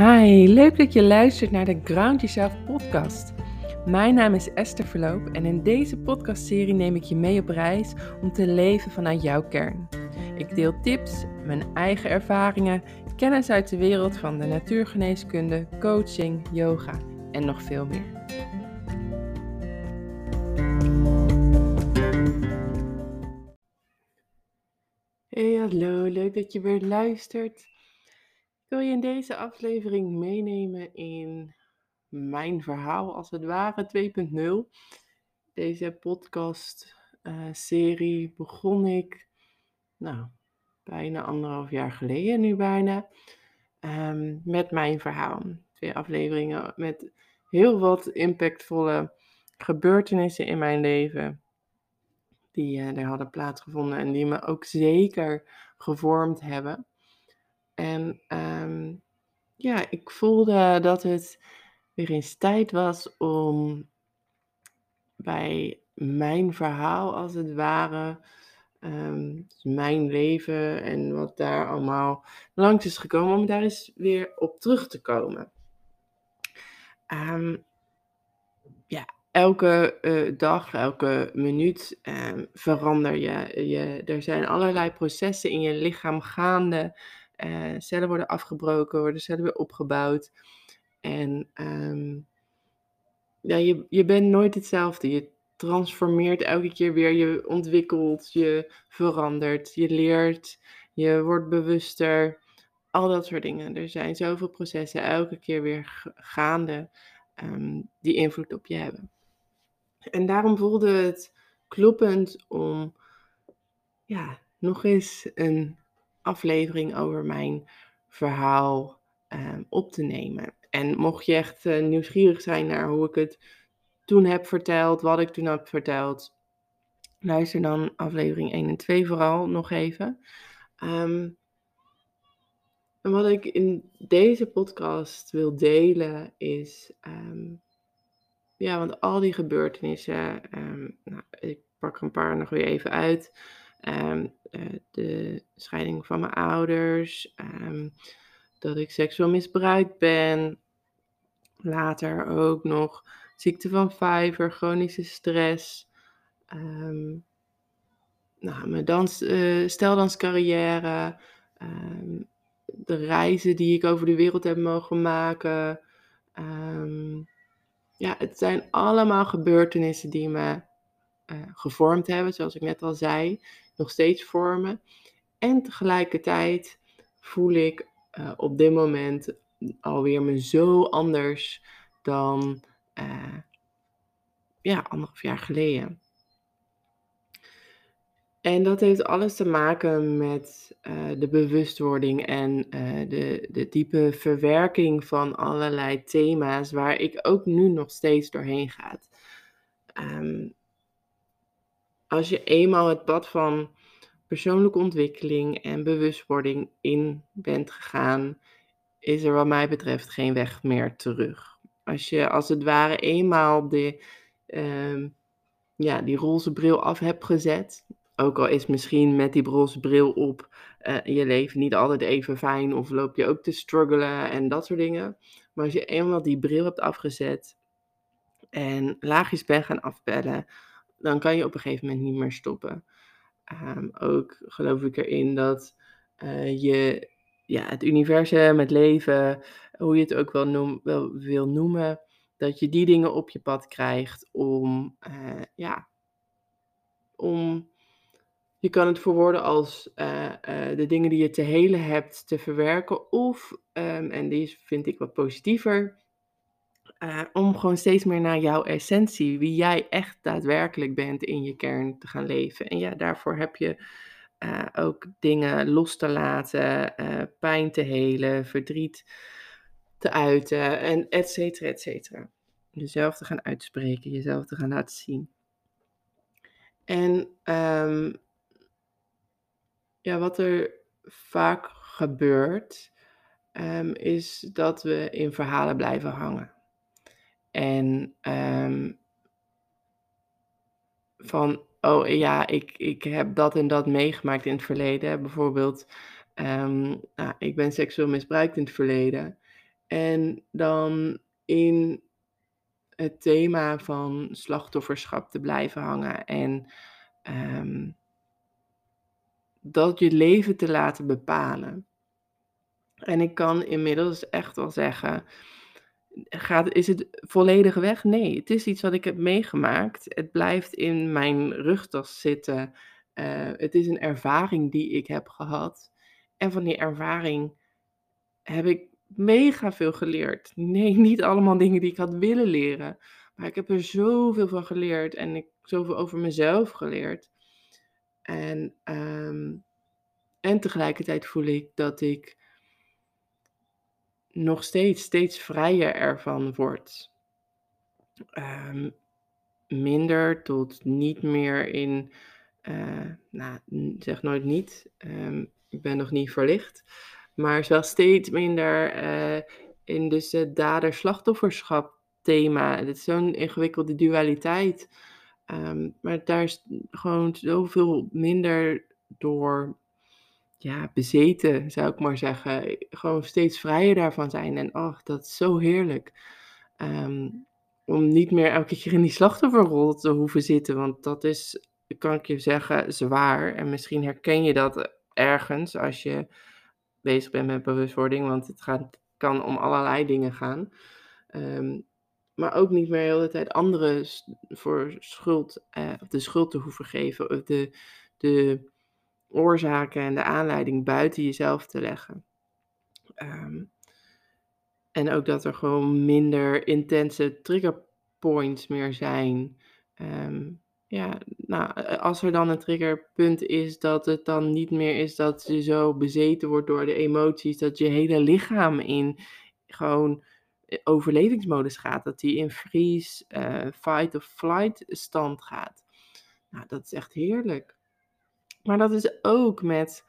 Hi, leuk dat je luistert naar de Ground Yourself podcast. Mijn naam is Esther Verloop en in deze podcastserie neem ik je mee op reis om te leven vanuit jouw kern. Ik deel tips, mijn eigen ervaringen, kennis uit de wereld van de natuurgeneeskunde, coaching, yoga en nog veel meer. Hey, hallo, leuk dat je weer luistert. Wil je in deze aflevering meenemen in mijn verhaal, als het ware 2.0. Deze podcast-serie uh, begon ik, nou, bijna anderhalf jaar geleden nu bijna, um, met mijn verhaal. Twee afleveringen met heel wat impactvolle gebeurtenissen in mijn leven die er hadden plaatsgevonden en die me ook zeker gevormd hebben. En um, ja, ik voelde dat het weer eens tijd was om bij mijn verhaal, als het ware, um, mijn leven en wat daar allemaal langs is gekomen, om daar eens weer op terug te komen. Um, ja, elke uh, dag, elke minuut um, verander je. je. Er zijn allerlei processen in je lichaam gaande. Uh, cellen worden afgebroken, worden cellen weer opgebouwd. En um, ja, je, je bent nooit hetzelfde. Je transformeert elke keer weer. Je ontwikkelt, je verandert, je leert, je wordt bewuster. Al dat soort dingen. Er zijn zoveel processen elke keer weer gaande um, die invloed op je hebben. En daarom voelde het kloppend om ja, nog eens een aflevering over mijn verhaal um, op te nemen. En mocht je echt uh, nieuwsgierig zijn naar hoe ik het toen heb verteld, wat ik toen heb verteld, luister dan aflevering 1 en 2 vooral nog even. En wat ik in deze podcast wil delen is, um, ja, want al die gebeurtenissen, nou, ik pak een paar nog weer even uit. Um, de scheiding van mijn ouders, um, dat ik seksueel misbruikt ben, later ook nog ziekte van vijver, chronische stress, um, nou, mijn dans, uh, steldanscarrière, de reizen die ik over de wereld heb mogen maken. ja, het zijn allemaal gebeurtenissen die me gevormd hebben, zoals ik net al zei nog steeds vormen. En tegelijkertijd voel ik uh, op dit moment alweer me zo anders dan uh, ja, anderhalf jaar geleden. En dat heeft alles te maken met de bewustwording en de, de diepe verwerking van allerlei thema's waar ik ook nu nog steeds doorheen ga. Um, als je eenmaal het pad van persoonlijke ontwikkeling en bewustwording in bent gegaan, is er wat mij betreft geen weg meer terug. Als je als het ware eenmaal de, uh, ja, die roze bril af hebt gezet, ook al is misschien met die roze bril op uh, je leven niet altijd even fijn of loop je ook te struggelen en dat soort dingen. Maar als je eenmaal die bril hebt afgezet en laagjes bent gaan afbellen, dan kan je op een gegeven moment niet meer stoppen. Um, ook geloof ik erin dat uh, je ja, het universum, het leven, hoe je het ook wel, noem, wel wil noemen, dat je die dingen op je pad krijgt om, uh, ja, om, je kan het verwoorden als uh, de dingen die je te helen hebt te verwerken, of, um, en die vind ik wat positiever, uh, om gewoon steeds meer naar jouw essentie, wie jij echt daadwerkelijk bent in je kern te gaan leven. En ja, daarvoor heb je uh, ook dingen los te laten, uh, pijn te helen, verdriet te uiten, en et cetera, et cetera. Jezelf te gaan uitspreken, jezelf te gaan laten zien. En um, ja, wat er vaak gebeurt, um, is dat we in verhalen blijven hangen. En um, van, oh ja, ik, ik heb dat en dat meegemaakt in het verleden. Bijvoorbeeld, um, nou, ik ben seksueel misbruikt in het verleden. En dan in het thema van slachtofferschap te blijven hangen en ehm, dat je leven te laten bepalen. En ik kan inmiddels echt wel zeggen, gaat, is het volledig weg? Nee, het is iets wat ik heb meegemaakt. Het blijft in mijn rugtas zitten. Uh, het is een ervaring die ik heb gehad. En van die ervaring heb ik mega veel geleerd. Nee, niet allemaal dingen die ik had willen leren. Maar ik heb er zoveel van geleerd en ik zoveel over mezelf geleerd. En, um, en tegelijkertijd voel ik dat ik nog steeds, steeds vrijer ervan word. Um, minder tot niet meer in, uh, nou, zeg nooit niet, um, ik ben nog niet verlicht, maar wel steeds minder uh, in dus het dader-slachtofferschap thema. Het is zo'n ingewikkelde dualiteit. Um, maar daar is gewoon zoveel minder door ja, bezeten, zou ik maar zeggen. Gewoon steeds vrijer daarvan zijn. En ach, dat is zo heerlijk. Um, om niet meer elke keer in die slachtofferrol te hoeven zitten. Want dat is, kan ik je zeggen, zwaar. En misschien herken je dat ergens als je bezig bent met bewustwording. Want het gaat, kan om allerlei dingen gaan. Um, maar ook niet meer de hele tijd anderen voor schuld, eh, de schuld te hoeven geven. Of de, de oorzaken en de aanleiding buiten jezelf te leggen. Um, en ook dat er gewoon minder intense trigger points meer zijn. Um, ja, nou, als er dan een triggerpunt is, dat het dan niet meer is dat je zo bezeten wordt door de emoties, dat je hele lichaam in gewoon overlevingsmodus gaat. Dat die in freeze, uh, fight of flight stand gaat. Nou, dat is echt heerlijk. Maar dat is ook met,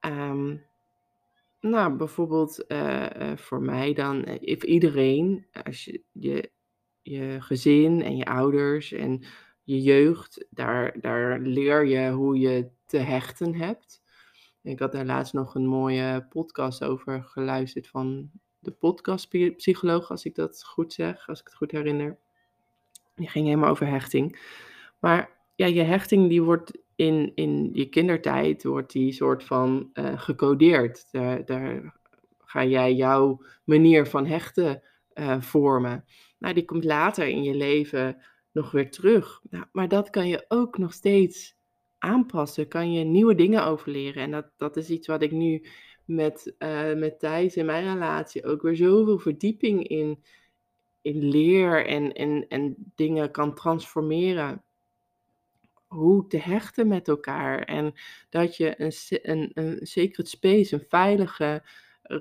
um, nou, bijvoorbeeld uh, uh, voor mij dan, of iedereen, als je, je je gezin en je ouders en je jeugd, daar, daar leer je hoe je te hechten hebt. Ik had daar laatst nog een mooie podcast over geluisterd van de podcastpsycholoog, als ik dat goed zeg, als ik het goed herinner. Die ging helemaal over hechting. Maar ja, je hechting die wordt in, in je kindertijd, wordt die soort van uh, gecodeerd. Daar, ga jij jouw manier van hechten uh, vormen. Nou, die komt later in je leven nog weer terug. Nou, maar dat kan je ook nog steeds aanpassen, kan je nieuwe dingen overleren. En dat, dat is iets wat ik nu met, uh, met Thijs in mijn relatie ook weer zoveel verdieping in, in leer en, en, en dingen kan transformeren. Hoe te hechten met elkaar. En dat je een, een, een secret space, een veilige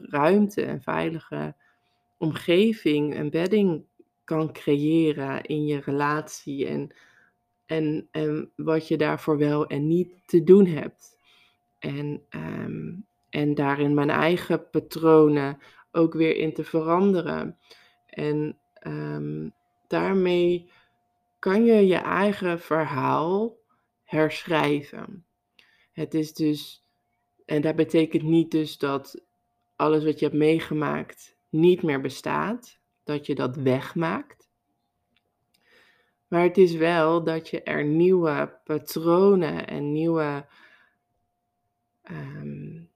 ruimte, een veilige omgeving, een bedding kan creëren in je relatie. En, en, en wat je daarvoor wel en niet te doen hebt. En um, en daarin mijn eigen patronen ook weer in te veranderen. En um, daarmee kan je je eigen verhaal herschrijven. Het is dus, en dat betekent niet dus dat alles wat je hebt meegemaakt niet meer bestaat, dat je dat wegmaakt. Maar het is wel dat je er nieuwe patronen en nieuwe um,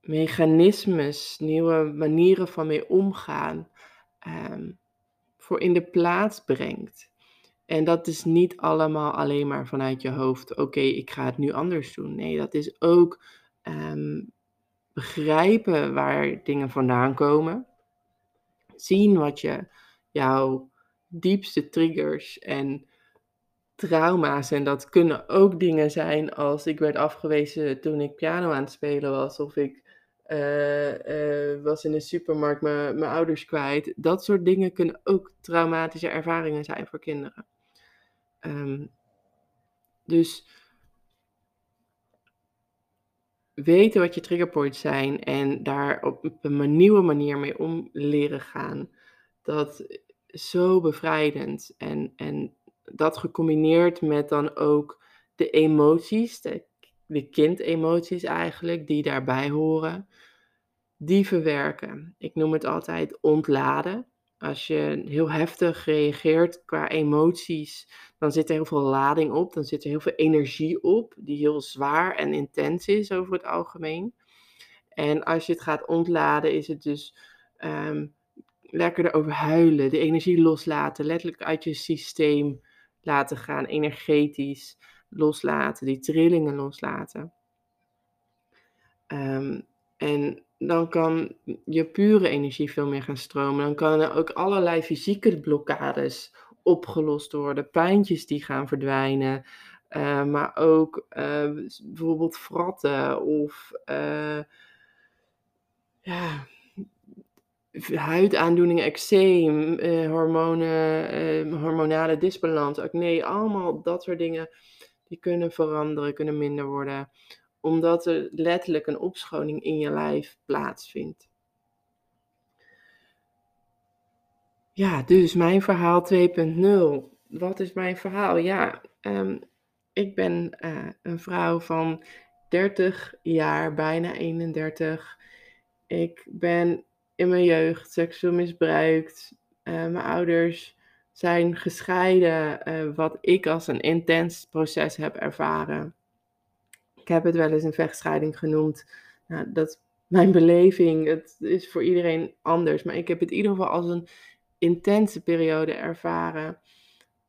mechanismes, nieuwe manieren van mee omgaan, um, voor in de plaats brengt. En dat is niet allemaal alleen maar vanuit je hoofd, oké, ik ga het nu anders doen. Nee, dat is ook um, begrijpen waar dingen vandaan komen. Zien wat je, jouw diepste triggers en trauma's. En dat kunnen ook dingen zijn als ik werd afgewezen toen ik piano aan het spelen was. Of ik uh, was in de supermarkt mijn ouders kwijt. Dat soort dingen kunnen ook traumatische ervaringen zijn voor kinderen. Um, dus weten wat je triggerpoints zijn en daar op een nieuwe manier mee om leren gaan. Dat is zo bevrijdend. En, en dat gecombineerd met dan ook de emoties, de, de kindemoties eigenlijk, die daarbij horen. die verwerken. Ik noem het altijd ontladen. Als je heel heftig reageert qua emoties, dan zit er heel veel lading op. Dan zit er heel veel energie op, die heel zwaar en intens is over het algemeen. En als je het gaat ontladen, is het dus um, lekker erover huilen, de energie loslaten, letterlijk uit je systeem laten gaan, energetisch loslaten, die trillingen loslaten. Um, en dan kan je pure energie veel meer gaan stromen. Dan kan er ook allerlei fysieke blokkades opgelost worden, pijntjes die gaan verdwijnen. Uh, maar ook uh, bijvoorbeeld fratten of uh, ja, huidaandoeningen, eczeem, hormonen, hormonale disbalans, acne, allemaal dat soort dingen, die kunnen veranderen, kunnen minder worden omdat er letterlijk een opschoning in je lijf plaatsvindt. Ja, dus mijn verhaal 2.0. Wat is mijn verhaal? Ja, um, ik ben uh, een vrouw van 30 jaar, bijna 31. Ik ben in mijn jeugd seksueel misbruikt. Uh, mijn ouders zijn gescheiden, uh, wat ik als een intens proces heb ervaren. Ik heb het wel eens een vechtscheiding genoemd. Nou, dat mijn beleving, het is voor iedereen anders. Maar ik heb het in ieder geval als een intense periode ervaren.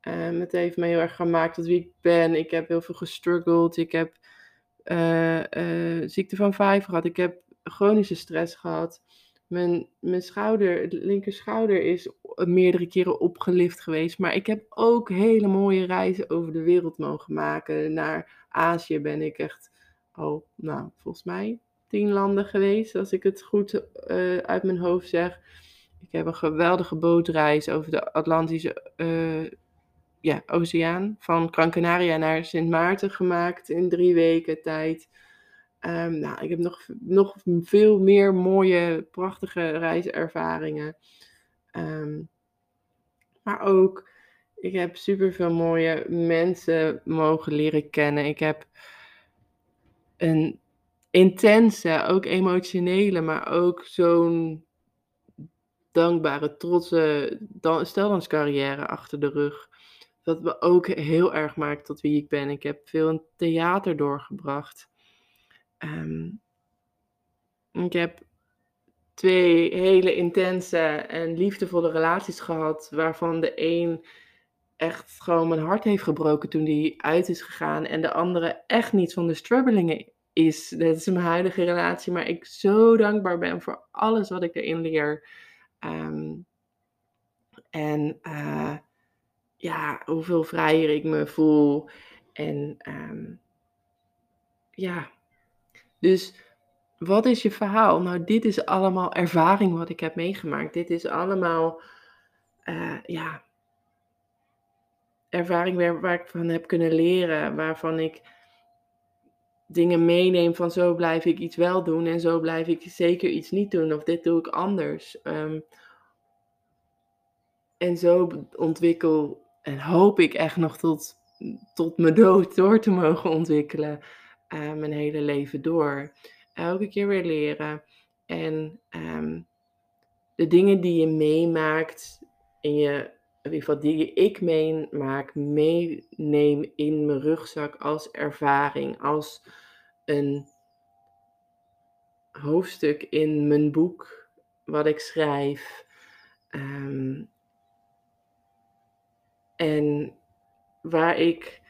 Um, het heeft me heel erg gemaakt tot wie ik ben. Ik heb heel veel gestruggeld. Ik heb uh, ziekte van vijf gehad. Ik heb chronische stress gehad. Mijn, mijn schouder, de linker schouder, is meerdere keren opgelift geweest. Maar ik heb ook hele mooie reizen over de wereld mogen maken. Naar Azië ben ik echt al, nou, volgens mij tien landen geweest, als ik het goed uh, uit mijn hoofd zeg. Ik heb een geweldige bootreis over de Atlantische uh, ja, Oceaan. Van Gran Canaria naar Sint Maarten gemaakt in drie weken tijd. Um, nou, ik heb nog, nog veel meer mooie, prachtige reiservaringen. Um, maar ook, ik heb super veel mooie mensen mogen leren kennen. Ik heb een intense, ook emotionele, maar ook zo'n dankbare, trotse steldanscarrière achter de rug. Dat me ook heel erg maakt tot wie ik ben. Ik heb veel in theater doorgebracht. Um, ik heb twee hele intense en liefdevolle relaties gehad, waarvan de een echt gewoon mijn hart heeft gebroken toen die uit is gegaan en de andere echt niet van de strubbelingen is. Dat is mijn huidige relatie, maar ik zo dankbaar ben voor alles wat ik erin leer. Um, en uh, ja, hoeveel vrijer ik me voel. En um, ja, dus wat is je verhaal? Nou, dit is allemaal ervaring wat ik heb meegemaakt. Dit is allemaal, uh, ja, ervaring waar, ik van heb kunnen leren, waarvan ik dingen meeneem van zo blijf ik iets wel doen en zo blijf ik zeker iets niet doen of dit doe ik anders. Um, en zo ontwikkel en hoop ik echt nog tot, tot mijn dood door te mogen ontwikkelen, uh, mijn hele leven door elke keer weer leren. En um, de dingen die je meemaakt, in je, in ieder geval die ik meemaak, meeneem in mijn rugzak als ervaring, als een hoofdstuk in mijn boek wat ik schrijf. Um, en waar ik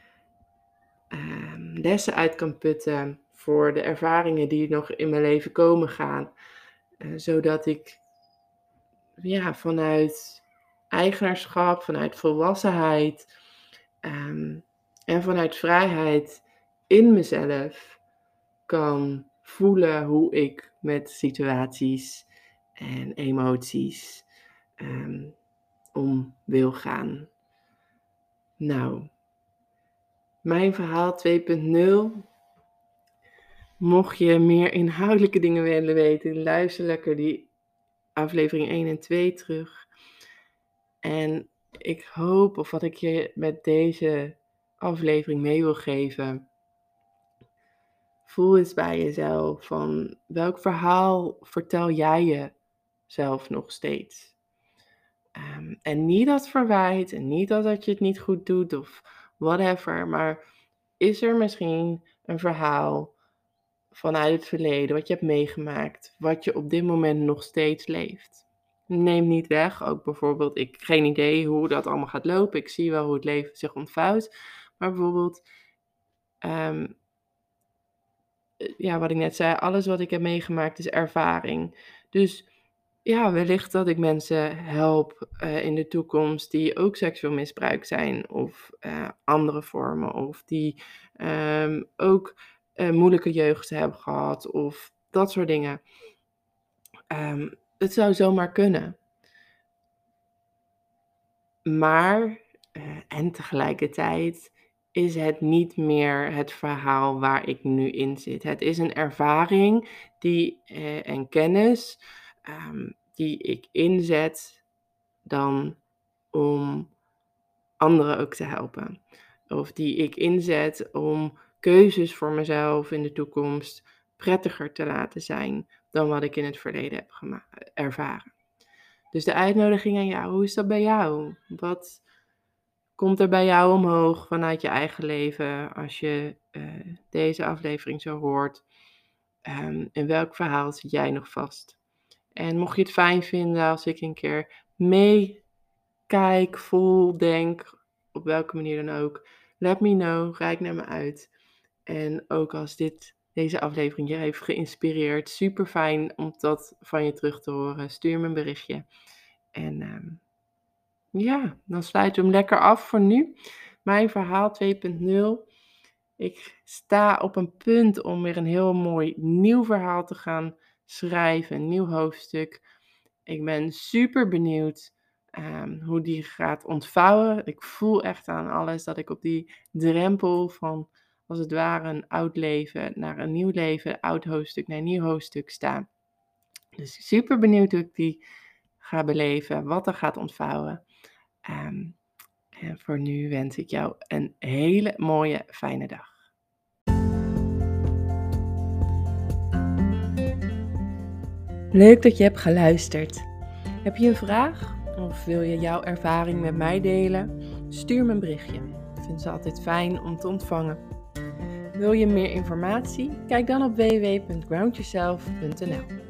um, lessen uit kan putten voor de ervaringen die nog in mijn leven komen gaan. Uh, zodat ik ja, vanuit eigenaarschap, vanuit volwassenheid um, en vanuit vrijheid in mezelf kan voelen hoe ik met situaties en emoties um, om wil gaan. Nou, mijn verhaal 2.0 Mocht je meer inhoudelijke dingen willen weten, luister lekker die aflevering 1 en 2 terug. En ik hoop, of wat ik je met deze aflevering mee wil geven. voel eens bij jezelf van welk verhaal vertel jij jezelf nog steeds. Um, en niet dat verwijt en niet dat, dat je het niet goed doet of whatever, maar is er misschien een verhaal vanuit het verleden wat je hebt meegemaakt, wat je op dit moment nog steeds leeft? Neem niet weg, ook bijvoorbeeld, ik heb geen idee hoe dat allemaal gaat lopen, ik zie wel hoe het leven zich ontvouwt, maar bijvoorbeeld, ehm, ja, wat ik net zei, alles wat ik heb meegemaakt is ervaring. Dus ja, wellicht dat ik mensen help uh, in de toekomst die ook seksueel misbruik zijn of uh, andere vormen of die um, ook uh, moeilijke jeugd hebben gehad of dat soort dingen. Um, het zou zomaar kunnen. Maar, en tegelijkertijd, is het niet meer het verhaal waar ik nu in zit. Het is een ervaring die, en kennis Ehm, die ik inzet dan om anderen ook te helpen. Of die ik inzet om keuzes voor mezelf in de toekomst prettiger te laten zijn dan wat ik in het verleden heb ervaren. Dus de uitnodiging aan jou, hoe is dat bij jou? Wat komt er bij jou omhoog vanuit je eigen leven als je uh, deze aflevering zo hoort? Um, in welk verhaal zit jij nog vast? En mocht je het fijn vinden als ik een keer meekijk, voel, denk, op welke manier dan ook, let me know, rijk naar me uit. En ook als dit, deze aflevering je heeft geïnspireerd, super fijn om dat van je terug te horen. Stuur me een berichtje. En ehm, ja, dan sluiten we hem lekker af voor nu. Mijn verhaal 2.0. Ik sta op een punt om weer een heel mooi nieuw verhaal te gaan schrijven, een nieuw hoofdstuk. Ik ben super benieuwd um, hoe die gaat ontvouwen. Ik voel echt aan alles dat ik op die drempel van, als het ware, een oud leven naar een nieuw leven, oud hoofdstuk naar een nieuw hoofdstuk sta. Dus super benieuwd hoe ik die ga beleven, wat er gaat ontvouwen. Um, en voor nu wens ik jou een hele mooie, fijne dag. Leuk dat je hebt geluisterd. Heb je een vraag of wil je jouw ervaring met mij delen? Stuur me een berichtje. Ik vind ze altijd fijn om te ontvangen. Wil je meer informatie? Kijk dan op www.groundyourself.nl.